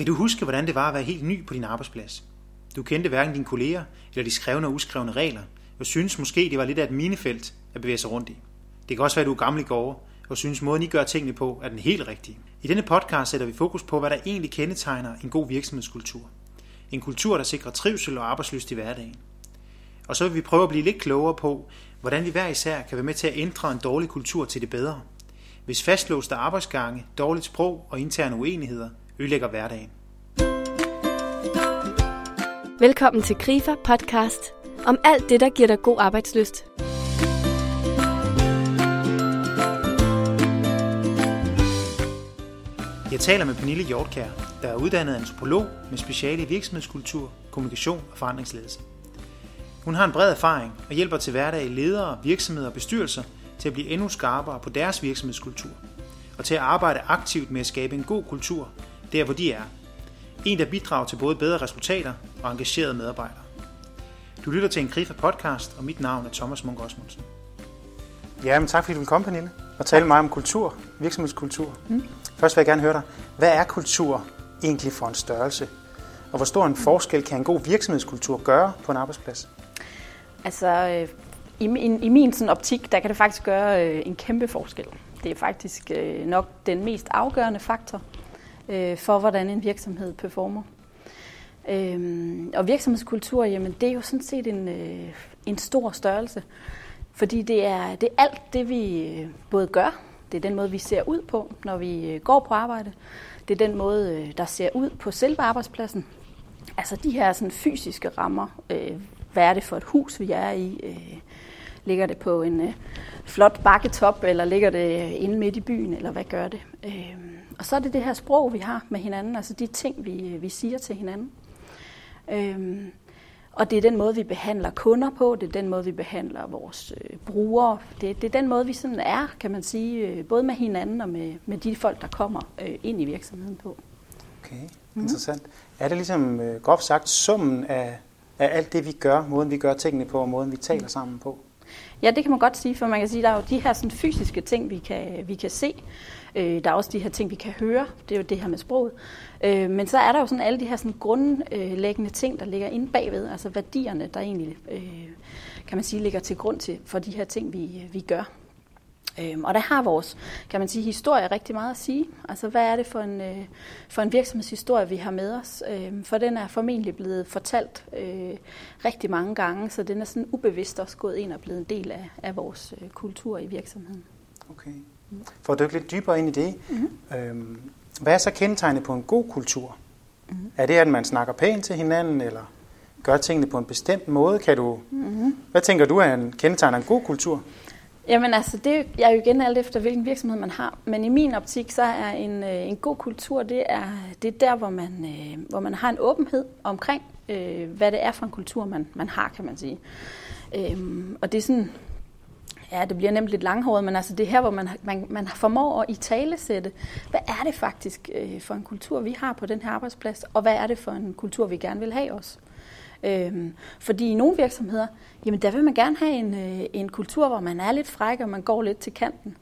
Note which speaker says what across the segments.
Speaker 1: Kan du huske, hvordan det var at være helt ny på din arbejdsplads? Du kendte hverken dine kolleger eller de skrevne og uskrevne regler, og synes måske, det var lidt af et minefelt at bevæge sig rundt i. Det kan også være, at du er gammel i går, og synes måden, I gør tingene på, er den helt rigtige. I denne podcast sætter vi fokus på, hvad der egentlig kendetegner en god virksomhedskultur. En kultur, der sikrer trivsel og arbejdslyst i hverdagen. Og så vil vi prøve at blive lidt klogere på, hvordan vi hver især kan være med til at ændre en dårlig kultur til det bedre. Hvis fastlåste arbejdsgange, dårligt sprog og interne uenigheder ødelægger hverdagen.
Speaker 2: Velkommen til Grifer podcast om alt det, der giver dig god arbejdsløst.
Speaker 1: Jeg taler med Pernille Hjortkær, der er uddannet antropolog med speciale i virksomhedskultur, kommunikation og forandringsledelse. Hun har en bred erfaring og hjælper til hverdag ledere, virksomheder og bestyrelser til at blive endnu skarpere på deres virksomhedskultur, og til at arbejde aktivt med at skabe en god kultur der, hvor de er. En, der bidrager til både bedre resultater og engagerede medarbejdere. Du lytter til en Grifa podcast, og mit navn er Thomas Munk Osmundsen. Ja, men tak fordi du vil komme, Pernille, og tale meget om kultur, virksomhedskultur. Mm. Først vil jeg gerne høre dig, hvad er kultur egentlig for en størrelse? Og hvor stor en forskel kan en god virksomhedskultur gøre på en arbejdsplads?
Speaker 3: Altså, øh, i min, i min sådan optik, der kan det faktisk gøre øh, en kæmpe forskel. Det er faktisk øh, nok den mest afgørende faktor øh, for, hvordan en virksomhed performer. Øhm, og virksomhedskultur, jamen det er jo sådan set en, øh, en stor størrelse. Fordi det er, det er alt det, vi øh, både gør, det er den måde, vi ser ud på, når vi øh, går på arbejde. Det er den måde, der ser ud på selve arbejdspladsen. Altså de her sådan, fysiske rammer. hvad er det for et hus, vi er i? ligger det på en flot bakketop, eller ligger det inde midt i byen, eller hvad gør det? Øhm, og så er det det her sprog, vi har med hinanden, altså de ting, vi, vi siger til hinanden. Og det er den måde, vi behandler kunder på, det er den måde, vi behandler vores øh, brugere. Det, det er den måde, vi sådan er, kan man sige, øh, både med hinanden og med, med de folk, der kommer øh, ind i virksomheden på.
Speaker 1: Okay, mm. interessant. Er det ligesom øh, groft sagt summen af, af alt det, vi gør, måden vi gør tingene på, og måden vi taler mm. sammen på?
Speaker 3: Ja, det kan man godt sige, for man kan sige, at der er jo de her sådan, fysiske ting, vi kan, vi kan se. Øh, der er også de her ting, vi kan høre. Det er jo det her med sproget. Øh, men så er der jo sådan alle de her sådan grundlæggende ting, der ligger inde bagved. Altså værdierne, der egentlig, øh, kan man sige, ligger til grund til for de her ting, vi, øh, vi gør. Øhm, og der har vores, kan man sige, historie rigtig meget at sige. Altså, hvad er det for en, øh, for en virksomhedshistorie, vi har med os? Øhm, for den er formentlig blevet fortalt øh, rigtig mange gange, så den er sådan ubevidst også gået ind og blevet en del af, af vores øh, kultur i virksomheden.
Speaker 1: Okay. For at dykke lidt dybere ind i det, mm-hmm. øhm, hvad er så kendetegnet på en god kultur? Mm-hmm. Er det, at man snakker pænt til hinanden, eller gør tingene på en bestemt måde? Kan du, mm-hmm. Hvad tænker du er en kendetegner en god kultur?
Speaker 3: Jamen altså, det er jo igen alt efter, hvilken virksomhed man har. Men i min optik, så er en, øh, en god kultur, det er, det er der, hvor man, øh, hvor man har en åbenhed omkring, øh, hvad det er for en kultur, man, man har, kan man sige. Øhm, og det er sådan, ja, det bliver nemt lidt langhåret, men altså det her, hvor man, man, man formår at i tale sætte, hvad er det faktisk øh, for en kultur, vi har på den her arbejdsplads, og hvad er det for en kultur, vi gerne vil have også. Øhm, fordi i nogle virksomheder, jamen der vil man gerne have en, øh, en kultur, hvor man er lidt fræk, og man går lidt til kanten.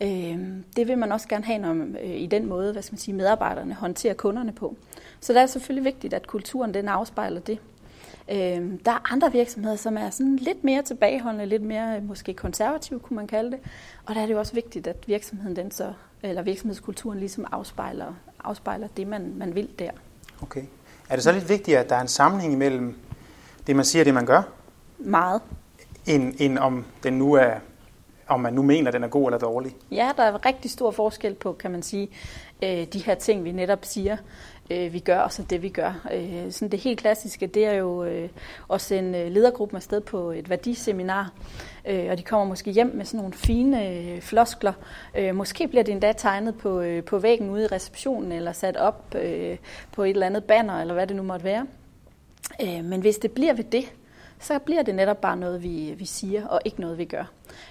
Speaker 3: Øhm, det vil man også gerne have når, øh, i den måde, hvad skal man sige, medarbejderne håndterer kunderne på. Så det er selvfølgelig vigtigt, at kulturen den afspejler det. Øhm, der er andre virksomheder, som er sådan lidt mere tilbageholdende, lidt mere måske konservative, kunne man kalde det. Og der er det jo også vigtigt, at virksomheden den så, eller virksomhedskulturen ligesom afspejler, afspejler det, man, man vil der.
Speaker 1: Okay. Er det så lidt vigtigt, at der er en sammenhæng imellem det, man siger og det, man gør?
Speaker 3: Meget.
Speaker 1: End, end om den nu er om man nu mener, at den er god eller dårlig?
Speaker 3: Ja, der er rigtig stor forskel på, kan man sige, øh, de her ting, vi netop siger øh, vi gør, og så det vi gør. Øh, sådan det helt klassiske, det er jo øh, at sende øh, ledergruppen afsted på et værdiseminar, øh, og de kommer måske hjem med sådan nogle fine øh, floskler. Øh, måske bliver det endda tegnet på, øh, på væggen ude i receptionen, eller sat op øh, på et eller andet banner, eller hvad det nu måtte være. Øh, men hvis det bliver ved det, så bliver det netop bare noget, vi, vi siger, og ikke noget, vi gør.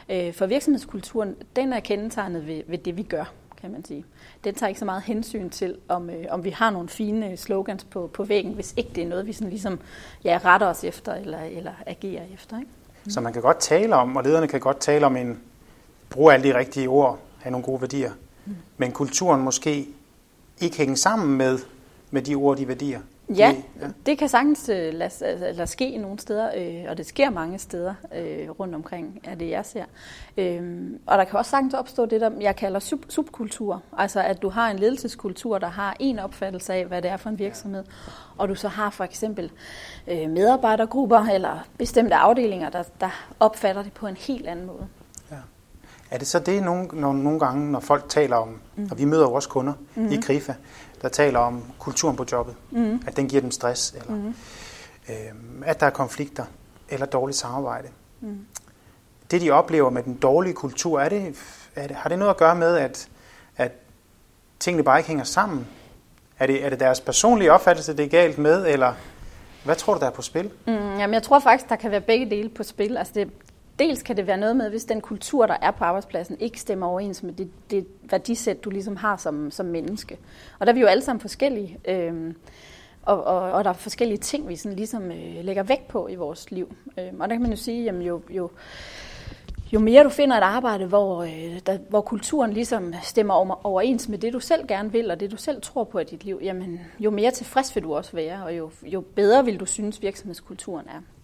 Speaker 3: Øh, for virksomhedskulturen, den er kendetegnet ved, ved det, vi gør kan man sige. Den tager ikke så meget hensyn til, om, øh, om vi har nogle fine slogans på, på væggen, hvis ikke det er noget, vi sådan ligesom ja, retter os efter eller, eller agerer efter. Ikke?
Speaker 1: Mm. Så man kan godt tale om, og lederne kan godt tale om en, bruge alle de rigtige ord, have nogle gode værdier, mm. men kulturen måske ikke hænger sammen med, med de ord, de værdier.
Speaker 3: Ja, ja, det kan sagtens øh, lade, lade, lade ske nogle steder, øh, og det sker mange steder øh, rundt omkring, er det jeg ser. Øh, og der kan også sagtens opstå det, der jeg kalder sub, subkultur. Altså at du har en ledelseskultur, der har en opfattelse af, hvad det er for en virksomhed, og du så har for eksempel øh, medarbejdergrupper eller bestemte afdelinger, der, der opfatter det på en helt anden måde. Ja.
Speaker 1: Er det så det nogle, når, nogle gange, når folk taler om, mm. og vi møder vores kunder mm-hmm. i Krifa, der taler om kulturen på jobbet, mm. at den giver dem stress, eller mm. øh, at der er konflikter, eller dårligt samarbejde. Mm. Det, de oplever med den dårlige kultur, er det, er det, har det noget at gøre med, at, at tingene bare ikke hænger sammen? Er det, er det deres personlige opfattelse, det er galt med, eller hvad tror du, der er på spil?
Speaker 3: Mm, jamen, jeg tror faktisk, der kan være begge dele på spil. Altså det, dels kan det være noget med, hvis den kultur, der er på arbejdspladsen, ikke stemmer overens med det, det værdisæt, du ligesom har som, som menneske. Og der er vi jo alle sammen forskellige, øh, og, og, og der er forskellige ting, vi sådan ligesom øh, lægger vægt på i vores liv. Øh, og der kan man jo sige, jamen jo, jo, jo mere du finder et arbejde, hvor, øh, der, hvor kulturen ligesom stemmer over, overens med det, du selv gerne vil, og det, du selv tror på i dit liv, jamen, jo mere tilfreds vil du også være, og jo, jo bedre vil du synes, virksomhedskulturen er.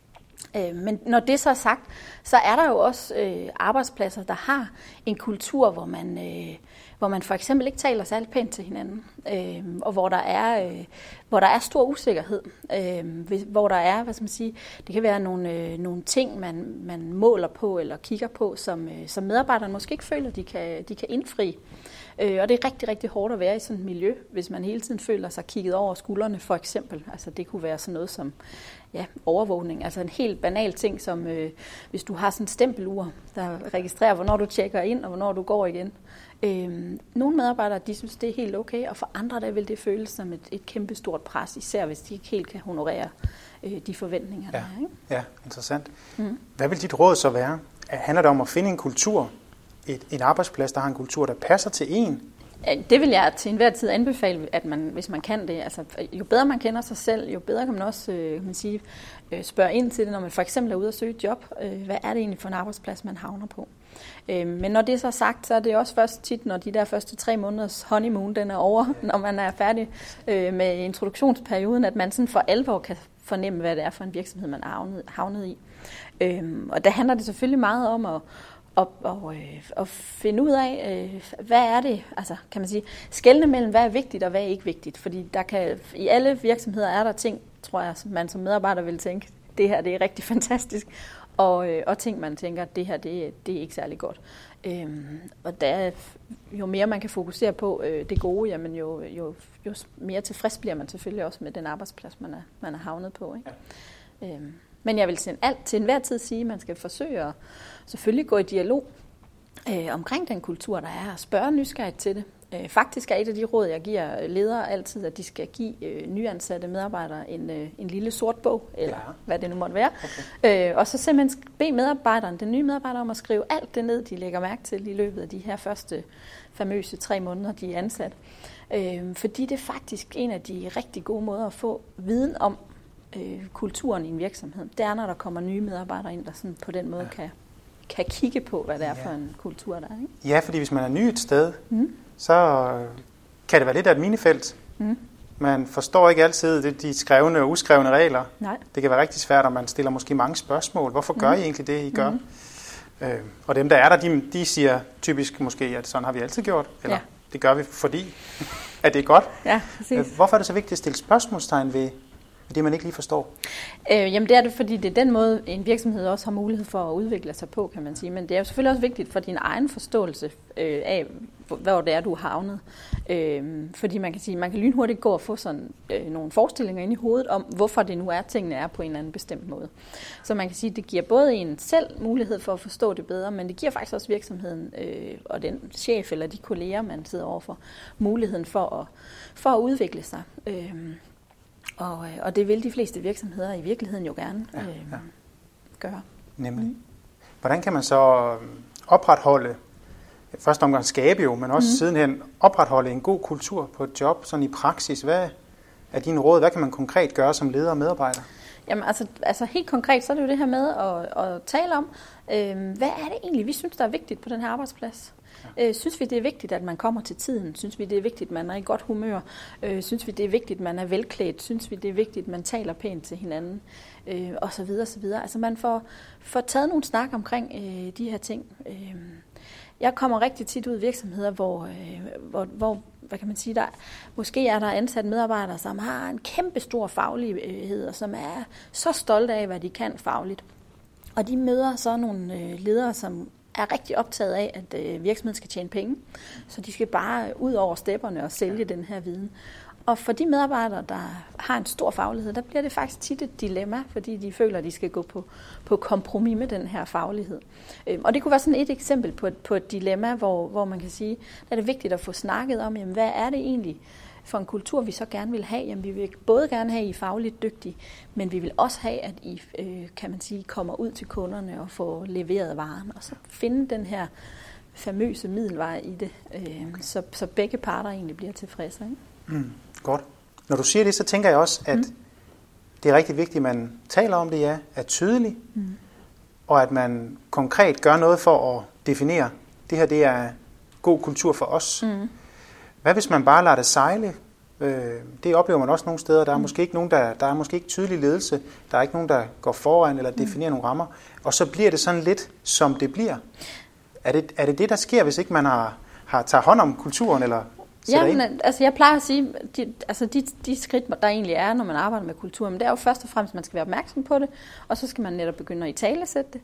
Speaker 3: Øh, men når det så er sagt, så er der jo også øh, arbejdspladser, der har en kultur, hvor man, øh, hvor man for eksempel ikke taler særlig pænt til hinanden, øh, og hvor der er øh, hvor der er stor usikkerhed, øh, hvor der er, hvad skal man sige, det kan være nogle, øh, nogle ting, man, man måler på eller kigger på, som, øh, som medarbejderne måske ikke føler, de kan, de kan indfri. Øh, og det er rigtig, rigtig hårdt at være i sådan et miljø, hvis man hele tiden føler sig kigget over skuldrene, for eksempel. Altså det kunne være sådan noget som ja, overvågning. Altså en helt banal ting, som øh, hvis du har sådan et stempelur, der registrerer, hvornår du tjekker ind og hvornår du går igen. Øh, nogle medarbejdere, de synes, det er helt okay, og for andre, der vil det føles som et, et kæmpe stort pres, især hvis de ikke helt kan honorere øh, de forventninger,
Speaker 1: ja.
Speaker 3: der er. Ikke?
Speaker 1: Ja, interessant. Mm. Hvad vil dit råd så være? Handler det om at finde en kultur, et, en arbejdsplads, der har en kultur, der passer til en,
Speaker 3: det vil jeg til enhver tid anbefale, at man, hvis man kan det. Altså, jo bedre man kender sig selv, jo bedre kan man også øh, kan man sige, øh, spørge ind til det, når man for eksempel er ude og søge et job. Øh, hvad er det egentlig for en arbejdsplads, man havner på? Øh, men når det er så sagt, så er det også først tit, når de der første tre måneders honeymoon den er over, når man er færdig øh, med introduktionsperioden, at man sådan for alvor kan fornemme, hvad det er for en virksomhed, man er havnet, havnet i. Øh, og der handler det selvfølgelig meget om at, og, og, øh, og finde ud af, øh, hvad er det, altså kan man sige, skældne mellem, hvad er vigtigt og hvad er ikke vigtigt. Fordi der kan, i alle virksomheder er der ting, tror jeg, man som medarbejder vil tænke, det her det er rigtig fantastisk, og, øh, og ting, man tænker, det her det, det er ikke særlig godt. Øhm, og der, jo mere man kan fokusere på øh, det gode, jamen jo, jo, jo mere tilfreds bliver man selvfølgelig også med den arbejdsplads, man er, man er havnet på. Ikke? Ja. Øhm, men jeg vil til, alt, til enhver tid sige, at man skal forsøge at selvfølgelig gå i dialog øh, omkring den kultur, der er, og spørge nysgerrigt til det. Øh, faktisk er et af de råd, jeg giver ledere altid, at de skal give øh, nyansatte medarbejdere en, øh, en lille sort bog, eller ja. hvad det nu måtte være. Okay. Øh, og så simpelthen bede medarbejderen, den nye medarbejder, om at skrive alt det ned, de lægger mærke til i løbet af de her første famøse tre måneder, de er ansat. Øh, fordi det er faktisk en af de rigtig gode måder at få viden om øh, kulturen i en virksomhed. Det er, når der kommer nye medarbejdere ind, der sådan på den måde ja. kan kan kigge på, hvad det er ja. for en kultur, der er. Ikke?
Speaker 1: Ja, fordi hvis man er ny et sted, mm. så kan det være lidt af et minefelt. Mm. Man forstår ikke altid de skrevne og uskrevne regler. Nej. Det kan være rigtig svært, og man stiller måske mange spørgsmål. Hvorfor gør mm. I egentlig det, I gør? Mm. Øh, og dem, der er der, de, de siger typisk måske, at sådan har vi altid gjort. Eller ja. det gør vi, fordi at det er godt. Ja, præcis. Øh, hvorfor er det så vigtigt at stille spørgsmålstegn ved det, man ikke lige forstår?
Speaker 3: Øh, jamen det er det, fordi det er den måde, en virksomhed også har mulighed for at udvikle sig på, kan man sige. Men det er jo selvfølgelig også vigtigt for din egen forståelse øh, af, hvor det er, du har havnet. Øh, fordi man kan sige, man kan lynhurtigt gå og få sådan øh, nogle forestillinger ind i hovedet om, hvorfor det nu er, tingene er på en eller anden bestemt måde. Så man kan sige, det giver både en selv mulighed for at forstå det bedre, men det giver faktisk også virksomheden øh, og den chef eller de kolleger, man sidder overfor, muligheden for at, for at udvikle sig. Øh, og, øh, og det vil de fleste virksomheder i virkeligheden jo gerne ja, øh, ja. gøre.
Speaker 1: Nemlig. Mm. Hvordan kan man så øh, opretholde, først omgang skabe jo, men også mm. sidenhen opretholde en god kultur på et job, sådan i praksis? Hvad er dine råd? Hvad kan man konkret gøre som leder og medarbejder?
Speaker 3: Jamen altså, altså helt konkret, så er det jo det her med at, at tale om, øh, hvad er det egentlig, vi synes, der er vigtigt på den her arbejdsplads? Øh, synes vi, det er vigtigt, at man kommer til tiden? Synes vi, det er vigtigt, at man er i godt humør? Øh, synes vi, det er vigtigt, at man er velklædt? Synes vi, det er vigtigt, at man taler pænt til hinanden? Øh, og så videre, så videre. Altså man får, får taget nogle snak omkring øh, de her ting. Øh, jeg kommer rigtig tit ud i virksomheder, hvor, øh, hvor, hvor hvad kan man sige, der, måske er der ansat medarbejdere, som har en kæmpe stor faglighed, og som er så stolte af, hvad de kan fagligt. Og de møder så nogle øh, ledere, som er rigtig optaget af, at øh, virksomheden skal tjene penge. Så de skal bare ud over stepperne og sælge den her viden. Og for de medarbejdere, der har en stor faglighed, der bliver det faktisk tit et dilemma, fordi de føler, at de skal gå på, på kompromis med den her faglighed. Øhm, og det kunne være sådan et eksempel på et, på et dilemma, hvor, hvor man kan sige, at det er vigtigt at få snakket om, jamen, hvad er det egentlig for en kultur, vi så gerne vil have? Jamen, vi vil både gerne have, at I er fagligt dygtige, men vi vil også have, at I, øh, kan man sige, kommer ud til kunderne og får leveret varen, og så finde den her famøse middelvej i det, øh, så, så begge parter egentlig bliver tilfredse. Ikke?
Speaker 1: Mm. Godt. Når du siger det, så tænker jeg også, at mm. det er rigtig vigtigt, at man taler om det, ja, er tydelig, mm. og at man konkret gør noget for at definere, det her det er god kultur for os. Mm. Hvad hvis man bare lader det sejle? Øh, det oplever man også nogle steder. Der er mm. måske ikke nogen, der, der er måske ikke tydelig ledelse. Der er ikke nogen, der går foran eller definerer mm. nogle rammer. Og så bliver det sådan lidt, som det bliver. Er det er det, det, der sker, hvis ikke man har, har tager hånd om kulturen? Eller
Speaker 3: Ja, men, altså jeg plejer at sige, de, altså de, de skridt, der egentlig er, når man arbejder med kultur, men det er jo først og fremmest, at man skal være opmærksom på det, og så skal man netop begynde at i tale sætte det.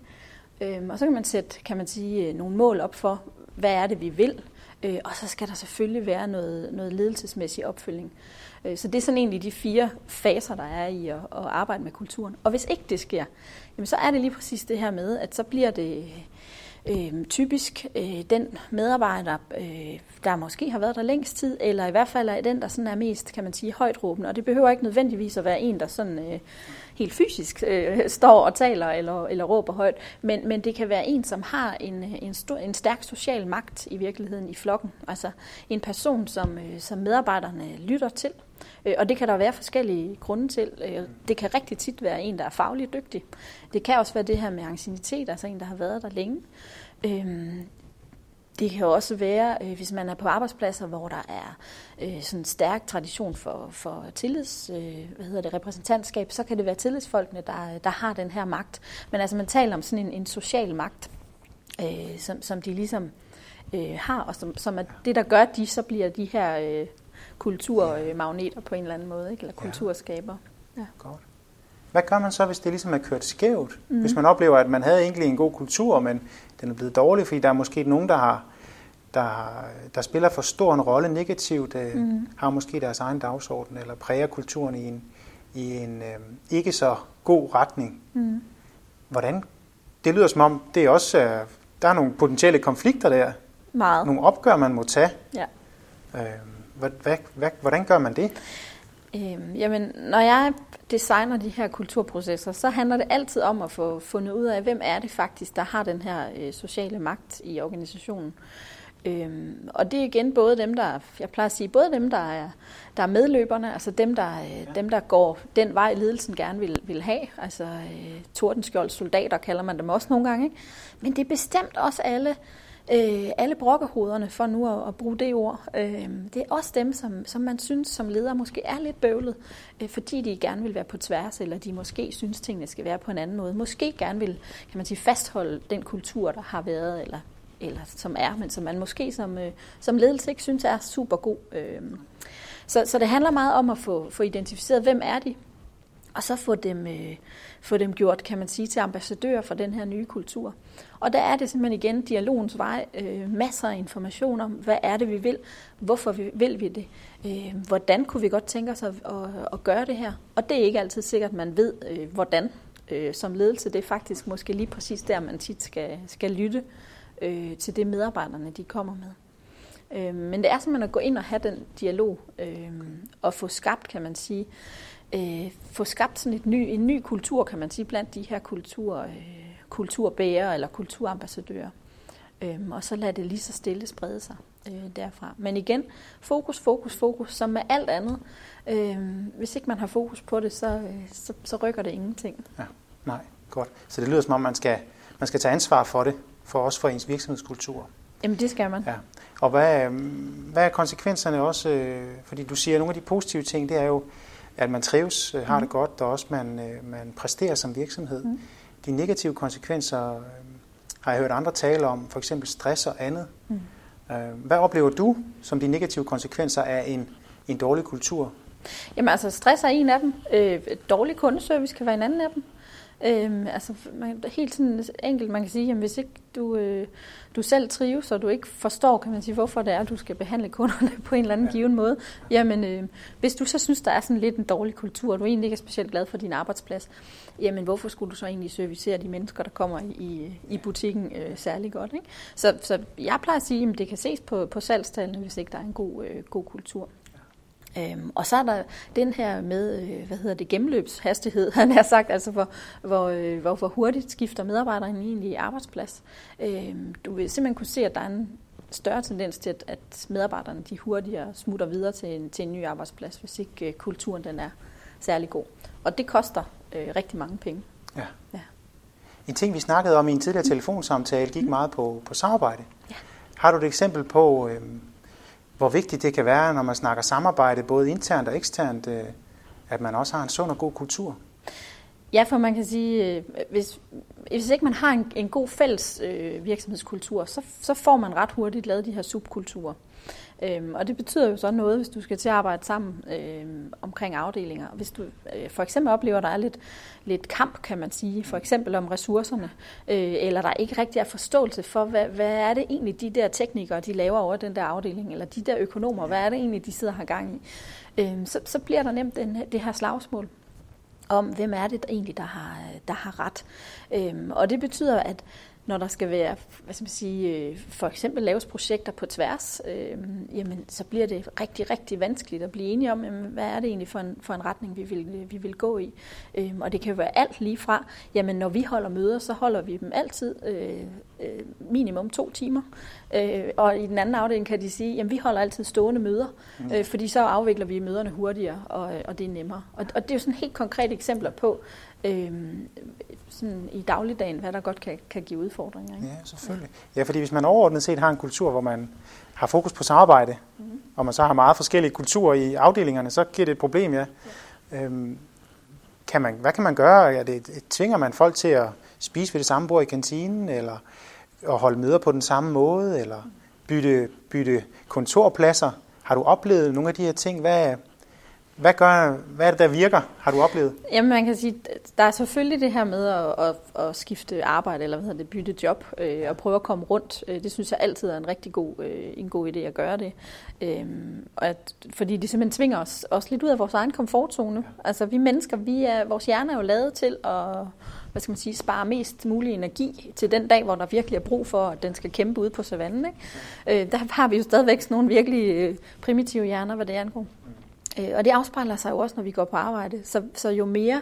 Speaker 3: Øhm, og så kan man sætte, kan man sige, nogle mål op for, hvad er det, vi vil, øh, og så skal der selvfølgelig være noget, noget ledelsesmæssig opfølging. Øh, så det er sådan egentlig de fire faser, der er i at, at arbejde med kulturen. Og hvis ikke det sker, jamen så er det lige præcis det her med, at så bliver det øh, typisk øh, den medarbejder, øh, der måske har været der længst tid, eller i hvert fald er den, der sådan er mest, kan man sige, højt råbende. Og det behøver ikke nødvendigvis at være en, der sådan øh, helt fysisk øh, står og taler eller, eller råber højt, men, men det kan være en, som har en, øh, en, stor, en stærk social magt i virkeligheden i flokken. Altså en person, som, øh, som medarbejderne lytter til. Øh, og det kan der være forskellige grunde til. Øh, det kan rigtig tit være en, der er fagligt dygtig. Det kan også være det her med ancienitet, altså en, der har været der længe. Øhm, det kan også være, øh, hvis man er på arbejdspladser, hvor der er øh, sådan en stærk tradition for, for tillids, øh, hvad hedder det, repræsentantskab, så kan det være tillidsfolkene, der, der har den her magt. Men altså man taler om sådan en, en social magt, øh, som, som de ligesom øh, har, og som, som er det, der gør, at de så bliver de her øh, kulturmagneter på en eller anden måde, ikke? eller kulturskaber.
Speaker 1: Ja. Godt. Hvad gør man så, hvis det ligesom er kørt skævt? Mm. Hvis man oplever, at man havde egentlig en god kultur, men den er blevet dårlig, fordi der er måske nogen, der har der, der spiller for stor en rolle negativt, mm. har måske deres egen dagsorden, eller præger kulturen i en, i en øh, ikke så god retning. Mm. Hvordan? Det lyder som om, det er også, øh, der er nogle potentielle konflikter der.
Speaker 3: Meget.
Speaker 1: Nogle opgør, man må tage.
Speaker 3: Ja.
Speaker 1: Øh, hvordan gør man det?
Speaker 3: Øhm, jamen, når jeg designer de her kulturprocesser, så handler det altid om at få fundet ud af, hvem er det faktisk, der har den her øh, sociale magt i organisationen. Øhm, og det er igen både dem, der, jeg plejer at sige, både dem, der er, der er medløberne, altså dem der, øh, ja. dem, der går den vej, ledelsen gerne vil, vil have, altså øh, tordenskjold soldater kalder man dem også nogle gange, ikke? men det er bestemt også alle, øh, alle brokkehoderne, for nu at, at bruge det ord, øh, det er også dem, som, som man synes som leder måske er lidt bøvlet, øh, fordi de gerne vil være på tværs, eller de måske synes, tingene skal være på en anden måde. Måske gerne vil, kan man sige, fastholde den kultur, der har været, eller, eller som er, men som man måske som, øh, som ledelse ikke synes er super god. Øh. Så, så det handler meget om at få, få identificeret, hvem er de, og så få dem, øh, få dem gjort, kan man sige, til ambassadører for den her nye kultur. Og der er det simpelthen igen dialogens vej, øh, masser af information om, hvad er det, vi vil, hvorfor vi, vil vi det, øh, hvordan kunne vi godt tænke os at, at, at gøre det her. Og det er ikke altid sikkert, at man ved, øh, hvordan øh, som ledelse. Det er faktisk måske lige præcis der, man tit skal, skal lytte øh, til det, medarbejderne de kommer med. Øh, men det er simpelthen at gå ind og have den dialog øh, og få skabt, kan man sige, øh, få skabt sådan et ny, en ny kultur, kan man sige, blandt de her kultur, øh, kulturbærere eller kulturambassadører. Øhm, og så lad det lige så stille sprede sig øh, derfra. Men igen, fokus, fokus, fokus, som med alt andet. Øh, hvis ikke man har fokus på det, så, øh, så, så rykker det ingenting.
Speaker 1: Ja, nej, godt. Så det lyder som om, man skal, man skal tage ansvar for det, for også for ens virksomhedskultur.
Speaker 3: Jamen det skal man.
Speaker 1: Ja. Og hvad, øh, hvad er konsekvenserne også? Øh, fordi du siger, at nogle af de positive ting, det er jo, at man trives, øh, har det godt, og også man, øh, man præsterer som virksomhed. Mm. De negative konsekvenser øh, har jeg hørt andre tale om, for eksempel stress og andet. Mm. Hvad oplever du som de negative konsekvenser af en, en dårlig kultur?
Speaker 3: Jamen altså, stress er en af dem. Øh, dårlig kundeservice kan være en anden af dem. Øhm, altså man, helt sådan enkelt, man kan sige, jamen hvis ikke du, øh, du selv trives, og du ikke forstår, kan man sige, hvorfor det er, at du skal behandle kunderne på en eller anden ja. given måde, jamen øh, hvis du så synes, der er sådan lidt en dårlig kultur, og du egentlig ikke er specielt glad for din arbejdsplads, jamen hvorfor skulle du så egentlig servicere de mennesker, der kommer i, i butikken øh, særlig godt, ikke? Så, så jeg plejer at sige, at det kan ses på, på salgstallene, hvis ikke der er en god, øh, god kultur. Øhm, og så er der den her med, øh, hvad hedder det, gennemløbshastighed, han har sagt, altså hvor, hvor, øh, hvor, hvor hurtigt skifter medarbejderen egentlig i arbejdsplads. Øhm, du vil simpelthen kunne se, at der er en større tendens til, at, at medarbejderne de hurtigere smutter videre til en, til en ny arbejdsplads, hvis ikke øh, kulturen den er særlig god. Og det koster øh, rigtig mange penge.
Speaker 1: Ja. ja. En ting, vi snakkede om i en tidligere telefonsamtale, gik meget på, på samarbejde. Ja. Har du et eksempel på, øh, hvor vigtigt det kan være, når man snakker samarbejde, både internt og eksternt, øh, at man også har en sund og god kultur?
Speaker 3: Ja, for man kan sige, øh, hvis, hvis ikke man har en, en god fælles øh, virksomhedskultur, så, så får man ret hurtigt lavet de her subkulturer. Øhm, og det betyder jo så noget, hvis du skal til at arbejde sammen øhm, omkring afdelinger. Hvis du øh, for eksempel oplever, at der er lidt, lidt kamp, kan man sige, for eksempel om ressourcerne, øh, eller der ikke rigtig er forståelse for, hvad, hvad er det egentlig, de der teknikere, de laver over den der afdeling, eller de der økonomer, hvad er det egentlig, de sidder og har gang i, øhm, så, så bliver der nemt den, det her slagsmål om, hvem er det der egentlig, der har, der har ret. Øhm, og det betyder, at når der skal være, hvad skal man sige, øh, for eksempel laves projekter på tværs, øh, jamen, så bliver det rigtig, rigtig vanskeligt at blive enige om, jamen, hvad er det egentlig for en, for en retning, vi vil, øh, vi vil gå i. Øh, og det kan jo være alt lige fra, jamen når vi holder møder, så holder vi dem altid øh, øh, minimum to timer. Øh, og i den anden afdeling kan de sige, jamen vi holder altid stående møder, mm. øh, fordi så afvikler vi møderne hurtigere, og, og det er nemmere. Og, og det er jo sådan helt konkrete eksempler på, øh, sådan i dagligdagen, hvad der godt kan, kan give udfordringer. Ikke?
Speaker 1: Ja, selvfølgelig. Ja, fordi hvis man overordnet set har en kultur, hvor man har fokus på samarbejde, mm-hmm. og man så har meget forskellige kulturer i afdelingerne, så giver det et problem, ja. ja. Øhm, kan man, hvad kan man gøre? Er det, tvinger man folk til at spise ved det samme bord i kantinen, eller at holde møder på den samme måde, eller bytte, bytte kontorpladser? Har du oplevet nogle af de her ting? Hvad, hvad, gør, hvad er det, der virker, har du oplevet?
Speaker 3: Jamen man kan sige, der er selvfølgelig det her med at, at, at skifte arbejde, eller hvad hedder det, bytte job, øh, og prøve at komme rundt. Øh, det synes jeg altid er en rigtig god, øh, en god idé at gøre det. Øh, og at, fordi det simpelthen tvinger os også lidt ud af vores egen komfortzone. Ja. Altså vi mennesker, vi er, vores hjerne er jo lavet til at hvad skal man sige, spare mest mulig energi til den dag, hvor der virkelig er brug for, at den skal kæmpe ude på savannen. Ikke? Øh, der har vi jo stadigvæk sådan nogle virkelig øh, primitive hjerner, hvad det angår. Øh, og det afspejler sig jo også, når vi går på arbejde. Så, så jo mere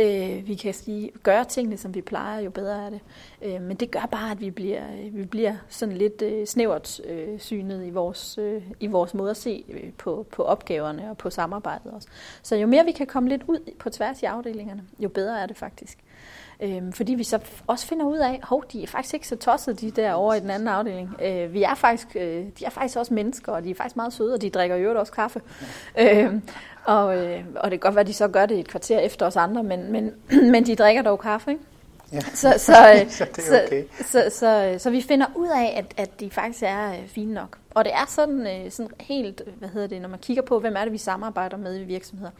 Speaker 3: øh, vi kan sige, gøre tingene, som vi plejer, jo bedre er det. Øh, men det gør bare, at vi bliver, øh, vi bliver sådan lidt øh, snævert øh, synet i vores, øh, i vores måde at se øh, på, på opgaverne og på samarbejdet også. Så jo mere vi kan komme lidt ud på tværs i afdelingerne, jo bedre er det faktisk. Øhm, fordi vi så også finder ud af, at de er faktisk ikke så tossede, de der over i den anden afdeling. Øh, vi er faktisk, øh, de er faktisk også mennesker, og de er faktisk meget søde, og de drikker jo også kaffe. Øhm, og, øh, og det kan godt være, at de så gør det et kvarter efter os andre, men, men, men de drikker dog kaffe, ikke?
Speaker 1: Ja.
Speaker 3: Så, så, øh, så, det er okay. så, så, så, så vi finder ud af, at, at de faktisk er øh, fine nok. Og det er sådan, øh, sådan helt, hvad hedder det, når man kigger på, hvem er det, vi samarbejder med i virksomheder,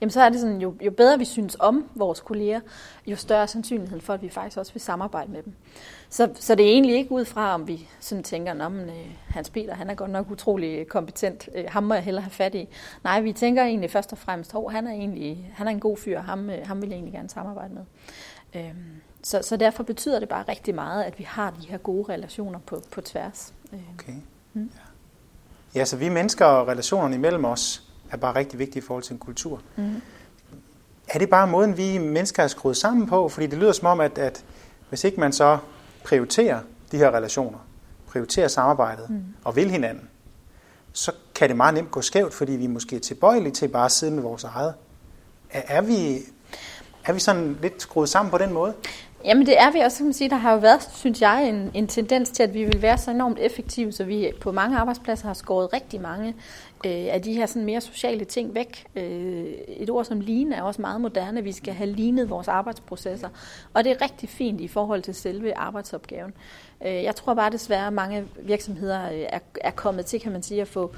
Speaker 3: jamen så er det sådan, jo, jo bedre vi synes om vores kolleger, jo større sandsynlighed for, at vi faktisk også vil samarbejde med dem. Så, så det er egentlig ikke ud fra, om vi sådan tænker, at øh, Hans Peter, han er godt nok utrolig kompetent, øh, ham må jeg hellere have fat i. Nej, vi tænker egentlig først og fremmest, at han er egentlig han er en god fyr, ham, øh, ham vil jeg egentlig gerne samarbejde med. Øh, så, så derfor betyder det bare rigtig meget, at vi har de her gode relationer på, på tværs.
Speaker 1: Øh. Okay. Mm. Ja. ja, så vi mennesker og relationerne imellem os er bare rigtig vigtige i forhold til en kultur. Mm. Er det bare måden, vi mennesker er skruet sammen på? Fordi det lyder som om, at, at hvis ikke man så prioriterer de her relationer, prioriterer samarbejdet mm. og vil hinanden, så kan det meget nemt gå skævt, fordi vi er måske tilbøjelige til bare at sidde med vores eget. Er, er, vi, er vi sådan lidt skruet sammen på den måde?
Speaker 3: Jamen det er vi også, kan man sige. Der har jo været, synes jeg, en, en tendens til, at vi vil være så enormt effektive, så vi på mange arbejdspladser har skåret rigtig mange øh, af de her sådan mere sociale ting væk. Øh, et ord som lean er også meget moderne. Vi skal have lignet vores arbejdsprocesser. Og det er rigtig fint i forhold til selve arbejdsopgaven. Øh, jeg tror bare desværre, at mange virksomheder øh, er, er kommet til, kan man sige, at få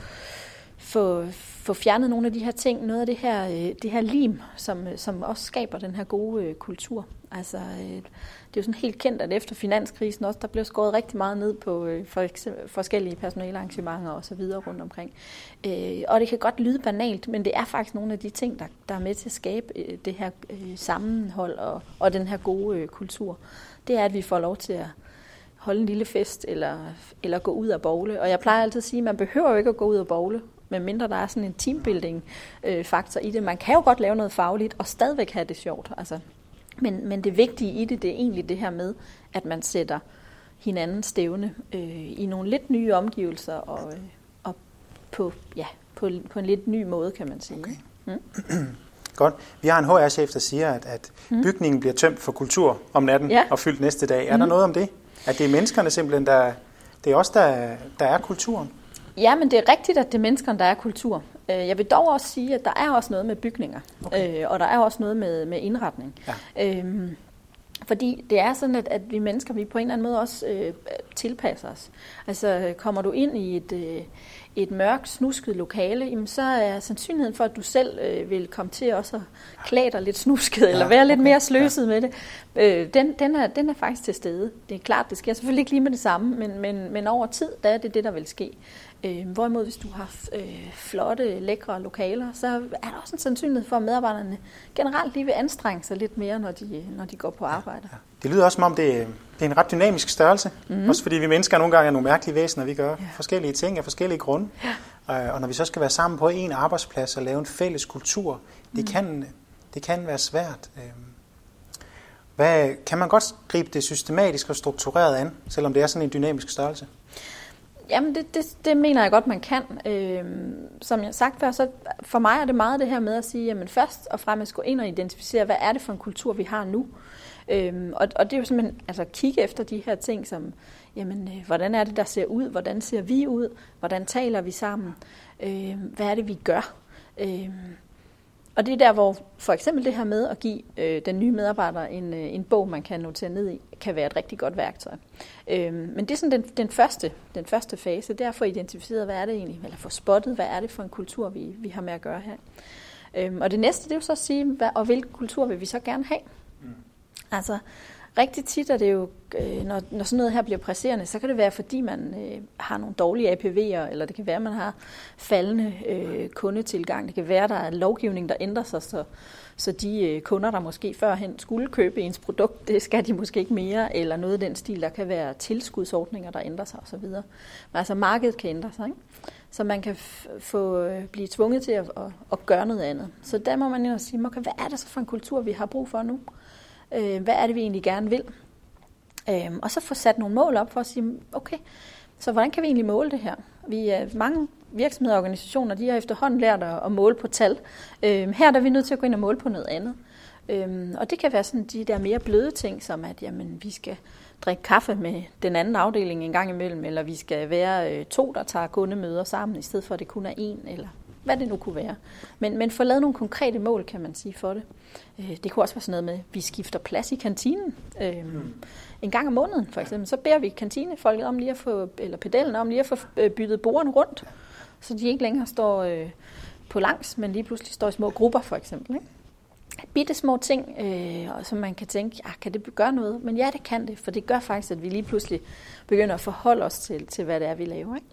Speaker 3: få, få fjernet nogle af de her ting, noget af det her, øh, det her lim, som, øh, som også skaber den her gode øh, kultur. Altså, øh, det er jo sådan helt kendt, at efter finanskrisen også, der blev skåret rigtig meget ned på øh, for eksempel, forskellige personalarrangementer og så videre rundt omkring. Øh, og det kan godt lyde banalt, men det er faktisk nogle af de ting, der, der er med til at skabe det her sammenhold og, og den her gode kultur. Det er, at vi får lov til at holde en lille fest eller, eller gå ud og bowle. Og jeg plejer altid at sige, at man behøver jo ikke at gå ud og bowle medmindre der er sådan en teambuilding-faktor i det. Man kan jo godt lave noget fagligt og stadigvæk have det sjovt. Altså. Men, men det vigtige i det, det er egentlig det her med, at man sætter hinanden stævne øh, i nogle lidt nye omgivelser og, øh, og på, ja, på, på en lidt ny måde, kan man sige. Okay. Mm.
Speaker 1: Godt. Vi har en HR-chef, der siger, at, at mm. bygningen bliver tømt for kultur om natten ja. og fyldt næste dag. Er mm. der noget om det? At det er menneskerne simpelthen, der... Det er os, der, der er kulturen?
Speaker 3: Ja, men det er rigtigt, at det er menneskerne, der er kultur. Øh, jeg vil dog også sige, at der er også noget med bygninger, okay. Øh, og der er også noget med, med indretning. Ja. Øhm, fordi det er sådan, at, at vi mennesker, vi på en eller anden måde også øh, tilpasser os. Altså kommer du ind i et, øh, et mørkt, snusket lokale, jamen, så er sandsynligheden for, at du selv øh, vil komme til også at klæde dig lidt snusket, ja, eller være okay. lidt mere sløset ja. med det, øh, den, den, er, den er faktisk til stede. Det er klart, det sker selvfølgelig ikke lige med det samme, men, men, men over tid, der er det det, der vil ske. Øh, hvorimod hvis du har øh, flotte, lækre lokaler, så er der også en sandsynlighed for, at medarbejderne generelt lige vil anstrenge sig lidt mere, når de, når de går på arbejde. Ja, ja.
Speaker 1: Det lyder også som om, det, det er en ret dynamisk størrelse. Mm-hmm. Også fordi vi mennesker nogle gange er nogle mærkelige væsener. Vi gør ja. forskellige ting af forskellige grunde. Ja. Øh, og når vi så skal være sammen på en arbejdsplads og lave en fælles kultur, det, mm. kan, det kan være svært. Øh, hvad, kan man godt gribe det systematisk og struktureret an, selvom det er sådan en dynamisk størrelse?
Speaker 3: Jamen, det, det, det mener jeg godt, man kan. Øhm, som jeg har sagt før, så for mig er det meget det her med at sige, jamen først og fremmest gå ind og identificere, hvad er det for en kultur, vi har nu? Øhm, og, og det er jo simpelthen altså kigge efter de her ting, som, jamen, øh, hvordan er det, der ser ud? Hvordan ser vi ud? Hvordan taler vi sammen? Øhm, hvad er det, vi gør? Øhm, og det er der, hvor for eksempel det her med at give øh, den nye medarbejder en, øh, en bog, man kan notere ned i, kan være et rigtig godt værktøj. Øh, men det er sådan den, den, første, den første fase, det er at få identificeret, hvad er det egentlig, eller få spottet, hvad er det for en kultur, vi, vi har med at gøre her. Øh, og det næste, det er jo så at sige, hvad, og hvilken kultur vil vi så gerne have? Mm. Altså, rigtig tit er det jo, øh, når, når sådan noget her bliver presserende, så kan det være, fordi man øh, har nogle dårlige APV'er, eller det kan være, at man har faldende øh, kundetilgang. Det kan være, at der er lovgivning, der ændrer sig, så, så de øh, kunder, der måske førhen skulle købe ens produkt, det skal de måske ikke mere, eller noget af den stil, der kan være tilskudsordninger, der ændrer sig osv. Men altså markedet kan ændre sig, ikke? så man kan få øh, blive tvunget til at, at, at gøre noget andet. Så der må man jo sige, okay, hvad er det så for en kultur, vi har brug for nu? Øh, hvad er det, vi egentlig gerne vil? Øh, og så få sat nogle mål op for at sige, okay, så hvordan kan vi egentlig måle det her? Vi er mange virksomheder og organisationer, de har efterhånden lært at, at måle på tal. Øh, her der er vi nødt til at gå ind og måle på noget andet. Øhm, og det kan være sådan de der mere bløde ting, som at jamen, vi skal drikke kaffe med den anden afdeling en gang imellem, eller vi skal være øh, to, der tager kundemøder sammen, i stedet for at det kun er en, eller hvad det nu kunne være. Men, men få lavet nogle konkrete mål, kan man sige, for det. Øh, det kunne også være sådan noget med, at vi skifter plads i kantinen. Mm. En gang om måneden, for eksempel, så beder vi kantinefolket om lige at få, eller pedellen om lige at få øh, byttet bordene rundt, så de ikke længere står på langs, men lige pludselig står i små grupper, for eksempel. Ikke? bitte små ting, øh, som man kan tænke, ja, kan det gøre noget? Men ja, det kan det, for det gør faktisk, at vi lige pludselig begynder at forholde os til, til hvad det er, vi laver. Ikke?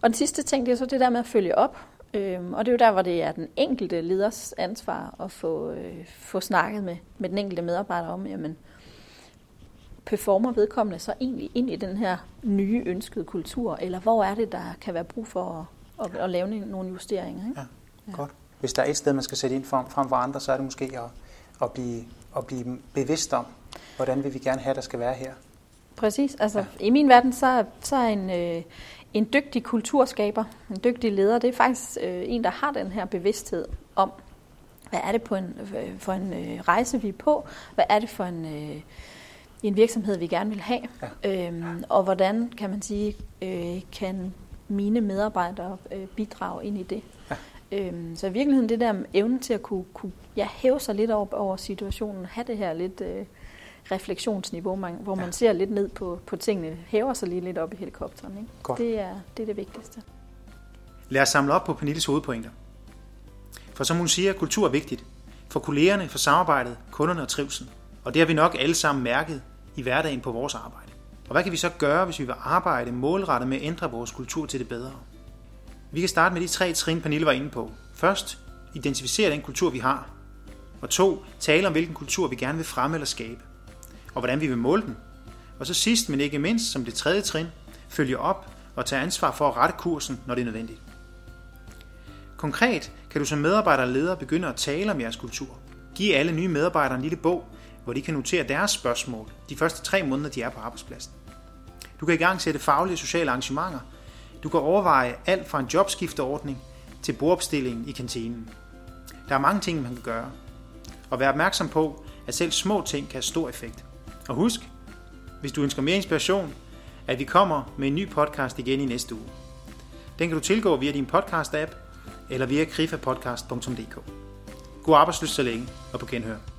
Speaker 3: Og den sidste ting, det er så det der med at følge op. Øhm, og det er jo der, hvor det er den enkelte leders ansvar at få, øh, få snakket med, med den enkelte medarbejder om, jamen, performer vedkommende så egentlig ind i den her nye ønskede kultur, eller hvor er det, der kan være brug for at, at, at lave nogle justeringer? Ikke?
Speaker 1: Ja, ja, godt. Hvis der er et sted, man skal sætte ind frem, frem for andre, så er det måske at, at, blive, at blive bevidst om, hvordan vil vi gerne have, der skal være her.
Speaker 3: Præcis. Altså, ja. I min verden, så, så er en, øh, en dygtig kulturskaber, en dygtig leder, det er faktisk øh, en, der har den her bevidsthed om, hvad er det på en, øh, for en øh, rejse, vi er på? Hvad er det for en, øh, en virksomhed, vi gerne vil have. Ja. Øhm, og hvordan, kan man sige, øh, kan mine medarbejdere øh, bidrage ind i det. Ja. Øhm, så i virkeligheden det der med evnen til at kunne, kunne ja, hæve sig lidt over, over situationen, have det her lidt øh, refleksionsniveau, man, hvor man ser lidt ned på, på tingene, hæver sig lige lidt op i helikopteren. Ikke? Godt. Det, er, det er det vigtigste.
Speaker 1: Lad os samle op på Pernilles hovedpointer. For som hun siger, kultur er vigtigt. For kollegerne, for samarbejdet, kunderne og trivsel. Og det har vi nok alle sammen mærket i hverdagen på vores arbejde. Og hvad kan vi så gøre, hvis vi vil arbejde målrettet med at ændre vores kultur til det bedre? Vi kan starte med de tre trin, Pernille var inde på. Først, identificere den kultur, vi har. Og to, tale om, hvilken kultur vi gerne vil fremme eller skabe. Og hvordan vi vil måle den. Og så sidst, men ikke mindst, som det tredje trin, følge op og tage ansvar for at rette kursen, når det er nødvendigt. Konkret kan du som medarbejder og leder begynde at tale om jeres kultur. Giv alle nye medarbejdere en lille bog, hvor de kan notere deres spørgsmål de første tre måneder, de er på arbejdspladsen. Du kan i gang sætte faglige og sociale arrangementer. Du kan overveje alt fra en jobskifteordning til bordopstillingen i kantinen. Der er mange ting, man kan gøre. Og vær opmærksom på, at selv små ting kan have stor effekt. Og husk, hvis du ønsker mere inspiration, at vi kommer med en ny podcast igen i næste uge. Den kan du tilgå via din podcast-app eller via krifapodcast.dk. God arbejdsløs så længe og på genhør.